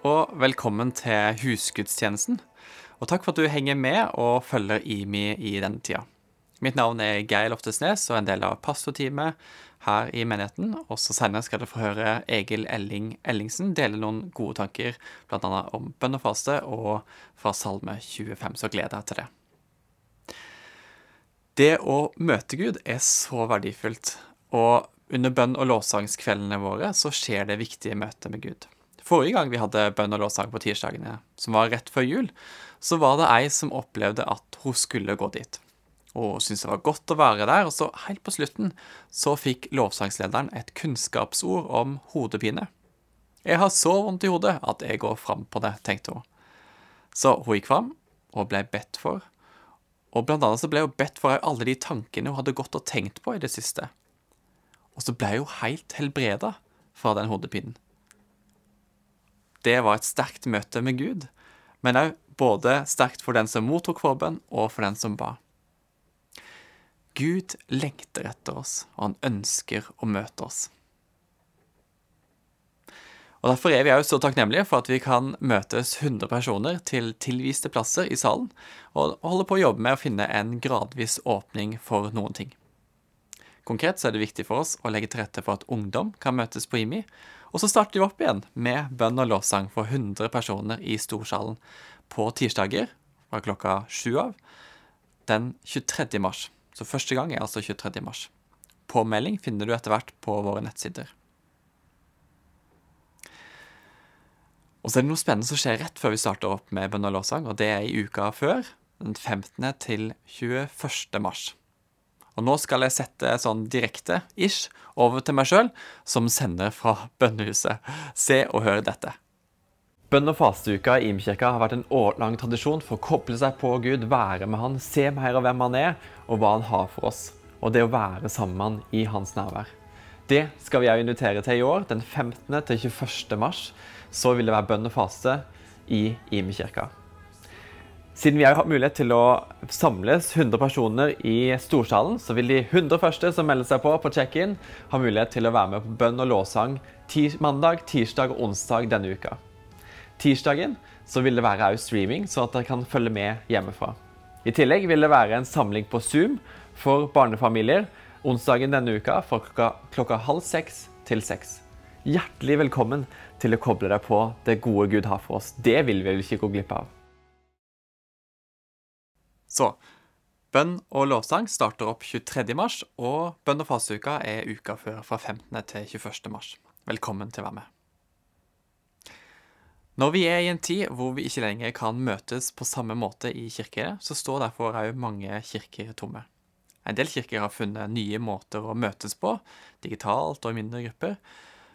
Og velkommen til husgudstjenesten. Og takk for at du henger med og følger IMI i denne tida. Mitt navn er Geir Loftesnes og er en del av pastorteamet her i menigheten. Og så senere skal dere få høre Egil Elling Ellingsen dele noen gode tanker, bl.a. om bønn og faste og fra Salme 25, så gleder jeg til det. Det å møte Gud er så verdifullt, og under bønn- og lovsangskveldene våre så skjer det viktige møtet med Gud. Forrige gang vi hadde bønn og lovsang på tirsdagene, som var rett før jul, så var det ei som opplevde at hun skulle gå dit. Og syntes det var godt å være der, og så helt på slutten så fikk lovsangslederen et kunnskapsord om hodepine. Jeg har så vondt i hodet at jeg går fram på det, tenkte hun. Så hun gikk fram og ble bedt for, og blant annet så ble hun bedt for alle de tankene hun hadde gått og tenkt på i det siste. Og så ble hun helt helbreda fra den hodepinen det var et sterkt møte med Gud, men òg både sterkt for den som mottok forbønn, og for den som ba. Gud lengter etter oss, og han ønsker å møte oss. Og Derfor er vi også så takknemlige for at vi kan møtes 100 personer til tilviste plasser i salen, og holder på å jobbe med å finne en gradvis åpning for noen ting. Konkret så er det viktig for oss å legge til rette for at ungdom kan møtes på IMI, og så starter vi opp igjen med bønn og lovsang for 100 personer i Storsalen på tirsdager fra klokka sju av den 23. mars. Så første gang er altså 23. mars. Påmelding finner du etter hvert på våre nettsider. Og så er det noe spennende som skjer rett før vi starter opp med bønn og lovsang, og det er i uka før, den 15. til 21. mars. Og nå skal jeg sette sånn direkte-ish over til meg sjøl, som sender fra bønnehuset. Se og hør dette. Bønn- og fasteuka i Imkirka har vært en årlang tradisjon for å koble seg på Gud, være med Han, se mer av hvem Han er, og hva Han har for oss. Og det å være sammen med Han i Hans nærvær. Det skal vi òg invitere til i år. Den 15. til 21. mars så vil det være bønn og faste i Imekirka. Siden vi har hatt mulighet til å samles 100 personer i storsalen, så vil de 100 første som melder seg på på check-in, ha mulighet til å være med på bønn og lovsang mandag, tirsdag og onsdag denne uka. Tirsdagen så vil det være streaming, så at dere kan følge med hjemmefra. I tillegg vil det være en samling på Zoom for barnefamilier onsdagen denne uka fra klokka, klokka halv seks til seks. Hjertelig velkommen til å koble deg på det gode Gud har for oss. Det vil vi vel ikke gå glipp av. Så bønn og lovsang starter opp 23. mars, og bønn og fasteuka er uka før, fra 15. til 21. mars. Velkommen til å være med. Når vi er i en tid hvor vi ikke lenger kan møtes på samme måte i kirker, så står derfor òg mange kirker tomme. En del kirker har funnet nye måter å møtes på, digitalt og i mindre grupper.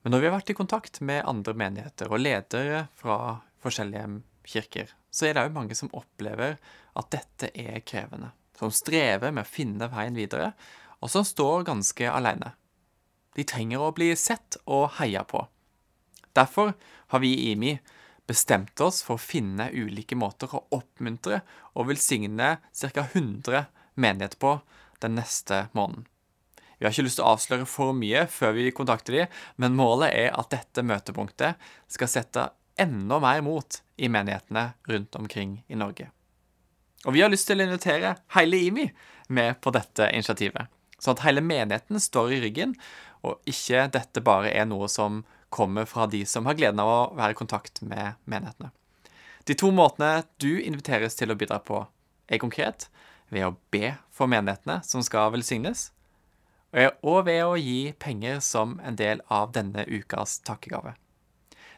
Men når vi har vært i kontakt med andre menigheter og ledere fra forskjellige kirker, så er det òg mange som opplever at dette er krevende. Som strever med å finne veien videre, og som står ganske alene. De trenger å bli sett og heia på. Derfor har vi i IMI bestemt oss for å finne ulike måter å oppmuntre og velsigne ca. 100 menigheter på den neste måneden. Vi har ikke lyst til å avsløre for mye før vi kontakter dem, men målet er at dette møtepunktet skal sette enda mer mot i menighetene rundt omkring i Norge. Og vi har lyst til å invitere hele IMI med på dette initiativet. Sånn at hele menigheten står i ryggen, og ikke dette bare er noe som kommer fra de som har gleden av å være i kontakt med menighetene. De to måtene du inviteres til å bidra på, er konkret ved å be for menighetene som skal velsignes, og ved å gi penger som en del av denne ukas takkegave.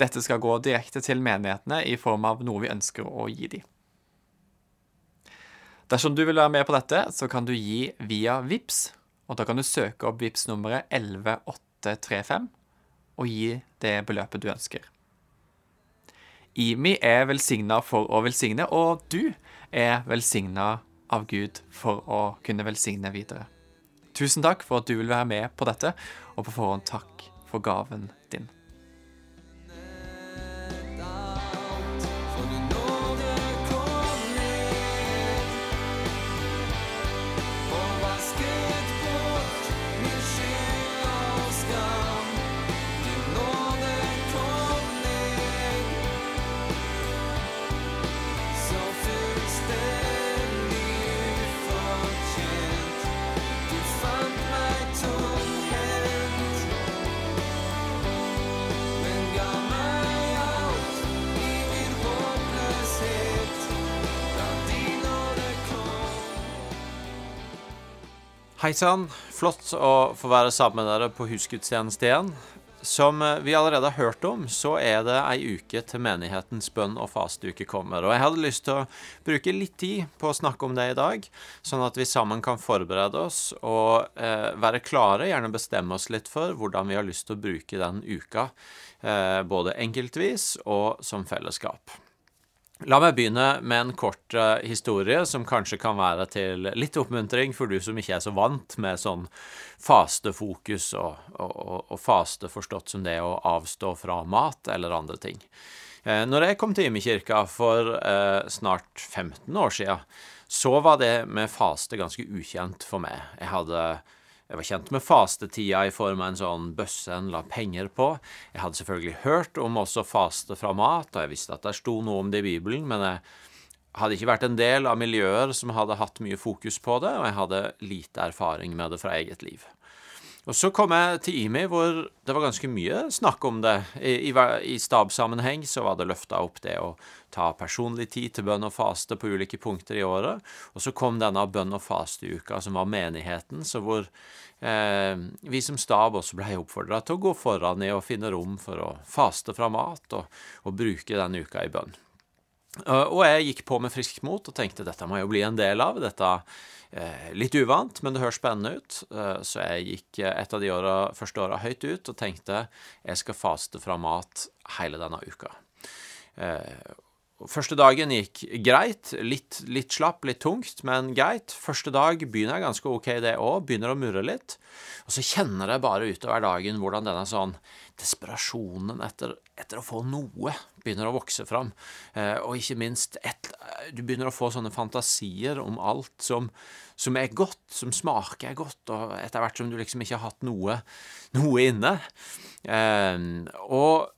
Dette skal gå direkte til menighetene i form av noe vi ønsker å gi dem. Dersom du vil være med på dette, så kan du gi via VIPS, og da kan du søke opp VIPS nummeret 11835 og gi det beløpet du ønsker. IMI er velsigna for å velsigne, og du er velsigna av Gud for å kunne velsigne videre. Tusen takk for at du vil være med på dette, og på forhånd takk for gaven din. Hei sann. Flott å få være sammen med dere på husgudstjeneste igjen. Som eh, vi allerede har hørt om, så er det ei uke til menighetens bønn- og fasteuke kommer. Og jeg hadde lyst til å bruke litt tid på å snakke om det i dag, sånn at vi sammen kan forberede oss og eh, være klare, gjerne bestemme oss litt for hvordan vi har lyst til å bruke den uka, eh, både enkeltvis og som fellesskap. La meg begynne med en kort uh, historie som kanskje kan være til litt oppmuntring for du som ikke er så vant med sånn fastefokus og, og, og faste forstått som det å avstå fra mat eller andre ting. Uh, når jeg kom til Imekirka for uh, snart 15 år siden, så var det med faste ganske ukjent for meg. Jeg hadde jeg var kjent med fastetida i form av en sånn bøsse en la penger på. Jeg hadde selvfølgelig hørt om også faste fra mat, og jeg visste at det sto noe om det i Bibelen, men jeg hadde ikke vært en del av miljøer som hadde hatt mye fokus på det, og jeg hadde lite erfaring med det fra eget liv. Og så kom jeg til IMI, hvor det var ganske mye snakk om det. I, i, i stabssammenheng så var det løfta opp det å ta personlig tid til bønn og faste på ulike punkter i året. Og så kom denne bønn og fasteuka, som var menigheten, så hvor eh, vi som stab også ble oppfordra til å gå foran i å finne rom for å faste fra mat og, og bruke denne uka i bønn. Og jeg gikk på med friskt mot og tenkte dette må jo bli en del av. Dette er litt uvant, men det høres spennende ut. Eh, så jeg gikk et av de åra, første åra høyt ut og tenkte jeg skal faste fra mat hele denne uka. Eh, Første dagen gikk greit. Litt, litt, slapp, litt tungt, men greit. Første dag begynner ganske ok, det òg. Begynner å murre litt. Og så kjenner jeg bare utover dagen hvordan denne sånn desperasjonen etter, etter å få noe begynner å vokse fram. Eh, og ikke minst et, Du begynner å få sånne fantasier om alt som, som er godt, som smaker godt, og etter hvert som du liksom ikke har hatt noe, noe inne. Eh, og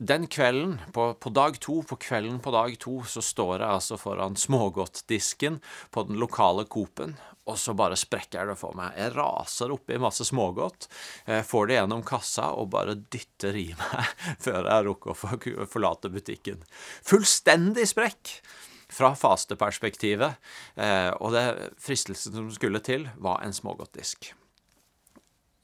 den kvelden, på, på, dag to, på kvelden på dag to, så står jeg altså foran smågodtdisken på den lokale Coop-en, og så bare sprekker det for meg. Jeg raser oppi masse smågodt, får det gjennom kassa og bare dytter i meg før jeg rukker å forlate butikken. Fullstendig sprekk! Fra fasteperspektivet, eh, og det fristelsen som skulle til, var en smågodtdisk.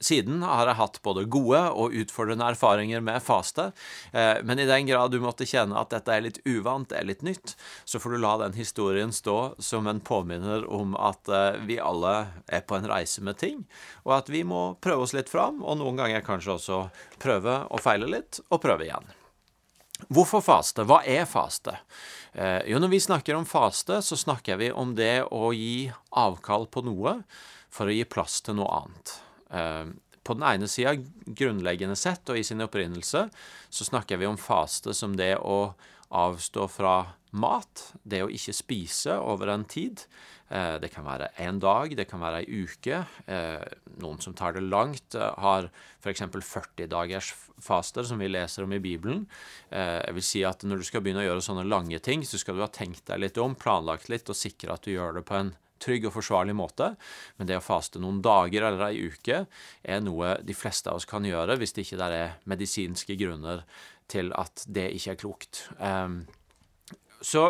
Siden har jeg hatt både gode og utfordrende erfaringer med faste, eh, men i den grad du måtte kjenne at dette er litt uvant, er litt nytt, så får du la den historien stå som en påminner om at eh, vi alle er på en reise med ting, og at vi må prøve oss litt fram, og noen ganger kanskje også prøve og feile litt, og prøve igjen. Hvorfor faste? Hva er faste? Eh, jo, når vi snakker om faste, så snakker vi om det å gi avkall på noe for å gi plass til noe annet. Eh, på den ene sida, grunnleggende sett og i sin opprinnelse, så snakker vi om faste som det å avstå fra mat, det å ikke spise over en tid. Eh, det kan være en dag, det kan være ei uke. Eh, noen som tar det langt, har f.eks. 40 dagers faster, som vi leser om i Bibelen. Jeg vil si at når du skal begynne å gjøre sånne lange ting, så skal du ha tenkt deg litt om, planlagt litt, og sikre at du gjør det på en trygg og forsvarlig måte. Men det å faste noen dager eller ei uke er noe de fleste av oss kan gjøre hvis det ikke er medisinske grunner til at det ikke er klokt. Um, så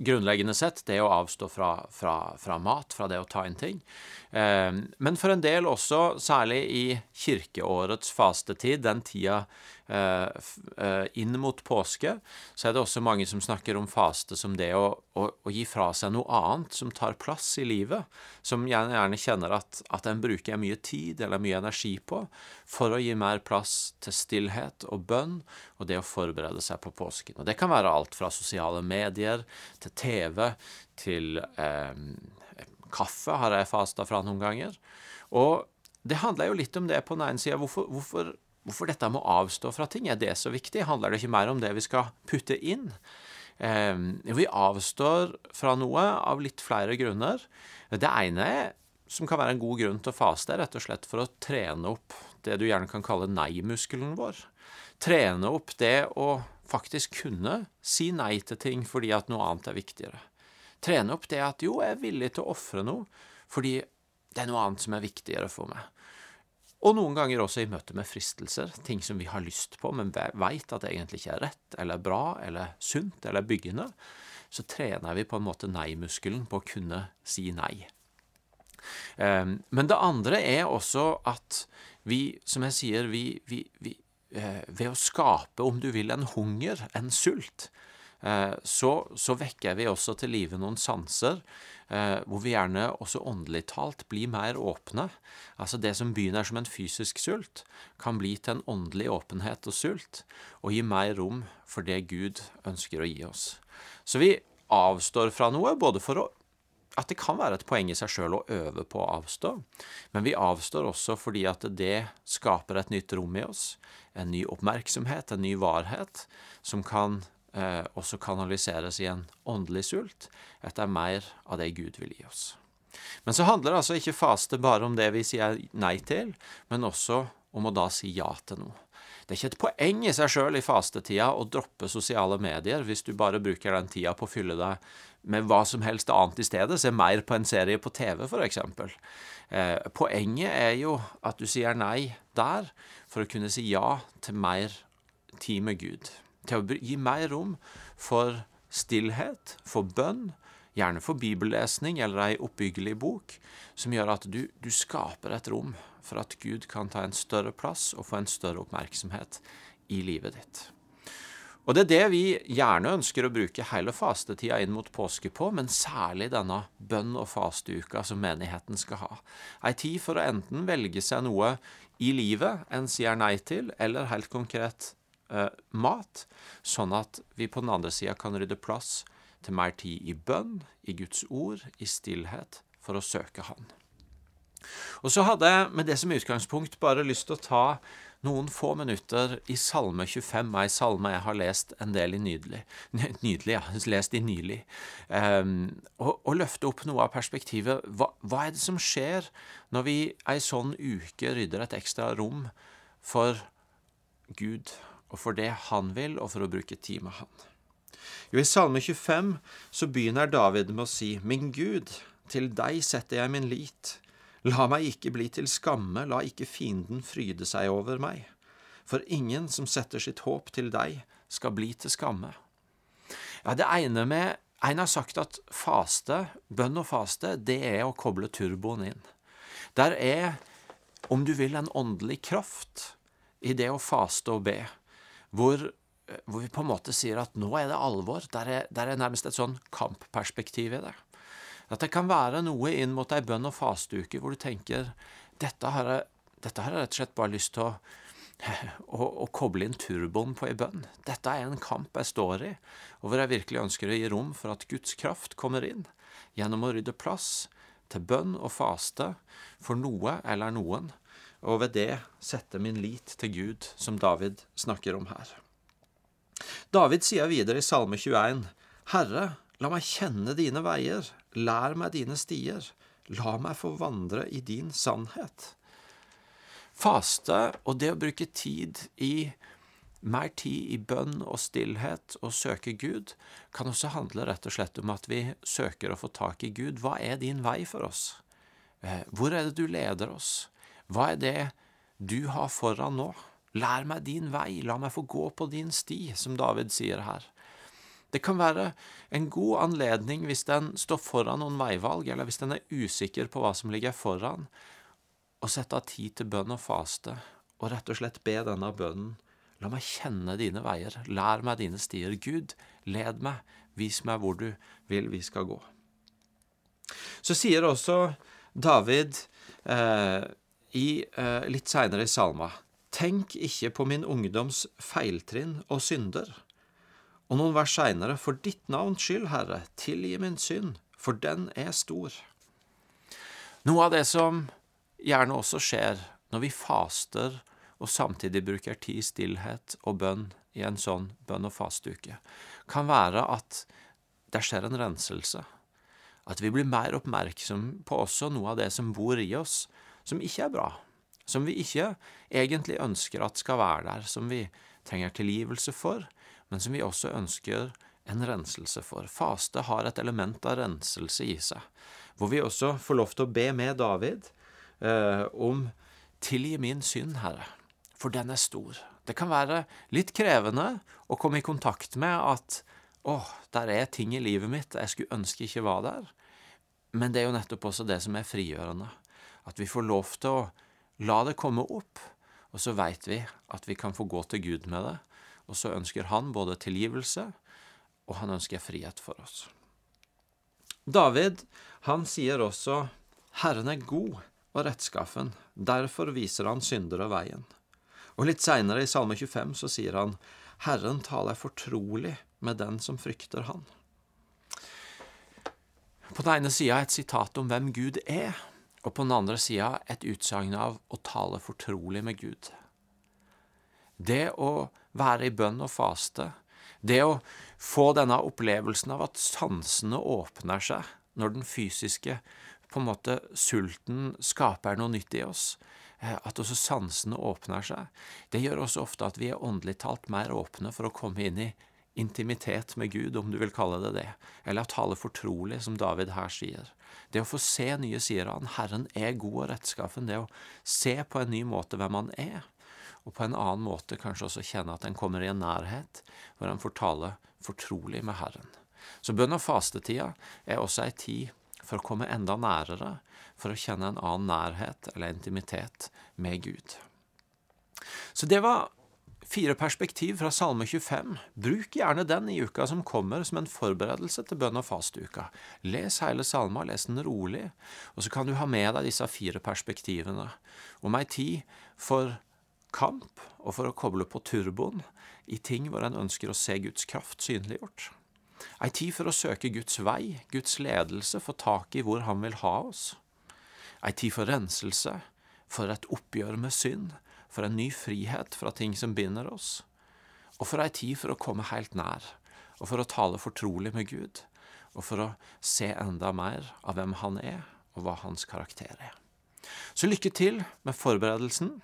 grunnleggende sett det å avstå fra, fra, fra, mat, fra det å ta inn ting. Eh, men for en del også, særlig i kirkeårets fastetid, den tida inn mot påske, så er det også mange som snakker om faste som det å, å, å gi fra seg noe annet som tar plass i livet, som gjerne, gjerne kjenner at, at en bruker mye tid eller mye energi på, for å gi mer plass til stillhet og bønn og det å forberede seg på påsken. Og Det kan være alt fra sosiale medier til TV til eh, kaffe, har jeg fasta fra noen ganger. Og det handler jo litt om det på den ene sida. Hvorfor, hvorfor, hvorfor, dette med å avstå fra ting? Er det så viktig? Handler det ikke mer om det vi skal putte inn? Eh, vi avstår fra noe av litt flere grunner. Det ene er, som kan være en god grunn til å faste, er rett og slett for å trene opp det du gjerne kan kalle nei-muskelen vår trene opp det å faktisk kunne si nei til ting fordi at noe annet er viktigere. Trene opp det at jo, jeg er villig til å ofre noe fordi det er noe annet som er viktigere for meg. Og noen ganger også i møte med fristelser, ting som vi har lyst på, men veit at det egentlig ikke er rett eller bra eller sunt eller byggende, så trener vi på en måte nei-muskelen på å kunne si nei. Eh, men det andre er også at vi, som jeg sier, vi, vi, vi eh, Ved å skape, om du vil, en hunger, en sult, eh, så, så vekker vi også til live noen sanser hvor vi gjerne også åndelig talt blir mer åpne. Altså det som begynner som en fysisk sult, kan bli til en åndelig åpenhet og sult, og gi mer rom for det Gud ønsker å gi oss. Så vi avstår fra noe, både for å at det kan være et poeng i seg sjøl å øve på å avstå, men vi avstår også fordi at det skaper et nytt rom i oss, en ny oppmerksomhet, en ny varhet, som kan eh, også kanaliseres i en åndelig sult etter mer av det Gud vil gi oss. Men så handler det altså ikke faste bare om det vi sier nei til, men også om å da si ja til noe. Det er ikke et poeng i seg sjøl i fastetida å droppe sosiale medier hvis du bare bruker den tida på å fylle deg med hva som helst annet i stedet. Se mer på en serie på TV, f.eks. Eh, poenget er jo at du sier nei der for å kunne si ja til mer tid med Gud. Til å gi mer rom for stillhet, for bønn, gjerne for bibellesning eller ei oppbyggelig bok, som gjør at du, du skaper et rom for at Gud kan ta en større plass og få en større oppmerksomhet i livet ditt. Og det er det vi gjerne ønsker å bruke hele fastetida inn mot påske på, men særlig denne bønn- og fasteuka som menigheten skal ha. Ei tid for å enten velge seg noe i livet en sier nei til, eller helt konkret eh, mat, sånn at vi på den andre sida kan rydde plass til mer tid i bønn, i Guds ord, i stillhet, for å søke Han. Og så hadde jeg med det som utgangspunkt bare lyst til å ta noen få minutter i Salme 25, ei salme jeg har lest en del i nydelig, nydelig ja, lest i nylig, um, og, og, løfte opp noe av perspektivet. Hva, hva, er det som skjer når vi ei sånn uke rydder et ekstra rom for Gud, og for det Han vil, og for å bruke tid med Han? Jo, I Salme 25 så begynner David med å si, Min Gud, til deg setter jeg min lit. La meg ikke bli til skamme, la ikke fienden fryde seg over meg. For ingen som setter sitt håp til deg, skal bli til skamme. Ja, det ene med En har sagt at faste, bønn og faste, det er å koble turboen inn. Der er, om du vil, en åndelig kraft i det å faste og be, hvor, hvor vi på en måte sier at nå er det alvor. Der er, der er nærmest et sånn kampperspektiv i det. At det kan være noe inn mot ei bønn- og fasteuke hvor du tenker dette har, jeg, dette har jeg rett og slett bare lyst til å, å, å koble inn turboen på ei bønn. Dette er en kamp jeg står i, og hvor jeg virkelig ønsker å gi rom for at Guds kraft kommer inn gjennom å rydde plass til bønn og faste for noe eller noen, og ved det sette min lit til Gud, som David snakker om her. David sier videre i Salme 21, Herre, La meg kjenne dine veier, lær meg dine stier, la meg få vandre i din sannhet. Faste og det å bruke tid i mer tid i bønn og stillhet og søke Gud, kan også handle rett og slett om at vi søker å få tak i Gud. Hva er din vei for oss? Eh, hvor er det du leder oss? Hva er det du har foran nå? Lær meg din vei, la meg få gå på din sti, som David sier her. Det kan være en god anledning hvis den står foran noen veivalg, eller hvis den er usikker på hva som ligger foran, å sette av tid til bønn og faste, og rett og slett be denne bønnen. La meg kjenne dine veier, lær meg dine stier. Gud, led meg, vis meg hvor du vil vi skal gå. Så sier også David eh, i, eh, litt seinere i salma, Tenk ikke på min ungdoms feiltrinn og synder og noen vers seinere, for ditt navns skyld, Herre, tilgi min synd, for den er stor. Noe av det som gjerne også skjer når vi faster og samtidig bruker tid i stillhet og bønn i en sånn bønn- og fasteuke, kan være at det skjer en renselse. At vi blir mer oppmerksom på også noe av det som bor i oss, som ikke er bra. Som vi ikke egentlig ønsker at skal være der, som vi trenger tilgivelse for, men som vi også ønsker en renselse for. Faste har et element av renselse i seg, hvor vi også får lov til å be med David eh, om Tilgi min synd, Herre, for den er stor. Det kan være litt krevende å komme i kontakt med at å, der er ting i livet mitt jeg skulle ønske ikke var der. Men det er jo nettopp også det som er frigjørende. At vi får lov til å la det komme opp, og så veit vi at vi kan få gå til Gud med det. Og så ønsker han både tilgivelse, og han ønsker frihet for oss. David han sier også Herren er god og rettskaffen, derfor viser han syndere veien. Og litt seinere i Salme 25 så sier han Herren taler fortrolig med den som frykter Han. På den ene sida et sitat om hvem Gud er, og på den andre sida et utsagn av å tale fortrolig med Gud. Det å være i bønn og faste, det å få denne opplevelsen av at sansene åpner seg når den fysiske på en måte sulten skaper noe nytt i oss, eh, at også sansene åpner seg, det gjør også ofte at vi er åndelig talt mer åpne for å komme inn i intimitet med Gud, om du vil kalle det det, eller tale fortrolig, som David her sier. Det å få se nye sider av Han, Herren er god og rettskaffen, det å se på en ny måte hvem Han er, og på en annen måte kanskje også kjenne at en kommer i en nærhet hvor en får tale fortrolig med Herren. Så bønn- og fastetida er også ei tid for å komme enda nærere, for å kjenne en annen nærhet eller intimitet med Gud. Så det var fire perspektiv fra Salme 25. Bruk gjerne den i uka som kommer, som en forberedelse til bønn- og fastuka. Les hele salma, les den rolig, og så kan du ha med deg disse fire perspektivene om ei tid for kamp og for å koble på turboen i ting hvor en ønsker å se Guds kraft synliggjort. Ei tid for å søke Guds vei, Guds ledelse, få tak i hvor Han vil ha oss. Ei tid for renselse, for et oppgjør med synd, for en ny frihet fra ting som binder oss, og for ei tid for å komme helt nær, og for å tale fortrolig med Gud, og for å se enda mer av hvem Han er, og hva Hans karakter er. Så lykke til med forberedelsen,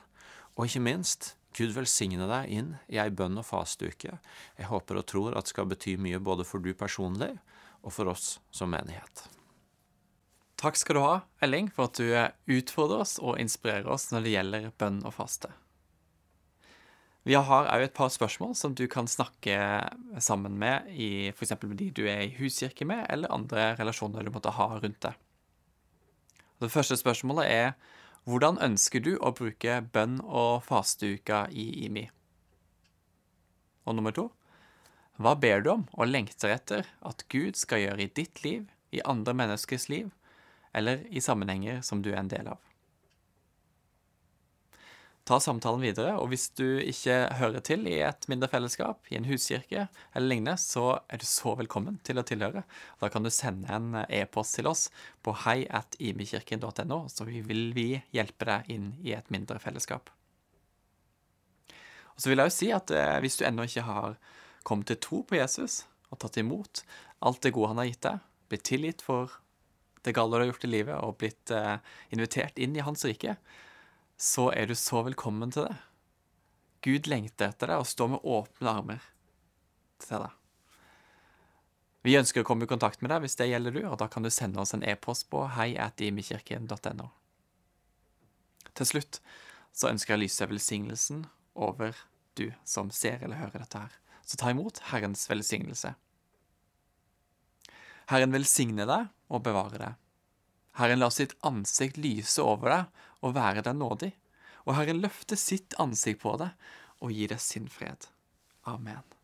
og ikke minst, Gud velsigne deg inn i ei bønn- og fasteuke. Jeg håper og tror at skal bety mye både for du personlig og for oss som menighet. Takk skal du ha, Elling, for at du utfordrer oss og inspirerer oss når det gjelder bønn og faste. Vi har òg et par spørsmål som du kan snakke sammen med i f.eks. med de du er i huskirke med, eller andre relasjoner du måtte ha rundt deg. Det første spørsmålet er hvordan ønsker du å bruke bønn- og fasteuka i IMI? Og nummer to hva ber du om og lengter etter at Gud skal gjøre i ditt liv, i andre menneskers liv, eller i sammenhenger som du er en del av? Ta samtalen videre, og hvis du ikke hører til i et mindre fellesskap, i en huskirke eller lignende, så er du så velkommen til å tilhøre. Da kan du sende en e-post til oss på heiatimikirken.no, så vil vi hjelpe deg inn i et mindre fellesskap. Og så vil jeg jo si at eh, hvis du ennå ikke har kommet til tro på Jesus og tatt imot alt det gode han har gitt deg, blitt tilgitt for det Galler har gjort i livet, og blitt eh, invitert inn i hans rike, så er du så velkommen til det. Gud lengter etter deg og står med åpne armer til deg. Vi ønsker å komme i kontakt med deg hvis det gjelder du, og da kan du sende oss en e-post på heiatimikirken.no. Til slutt så ønsker jeg å lyse velsignelsen over du som ser eller hører dette her. Så ta imot Herrens velsignelse. Herren velsigne deg og bevare deg. Herren lar sitt ansikt lyse over deg og være deg nådig. Og Herren løfter sitt ansikt på deg og gir deg sin fred. Amen.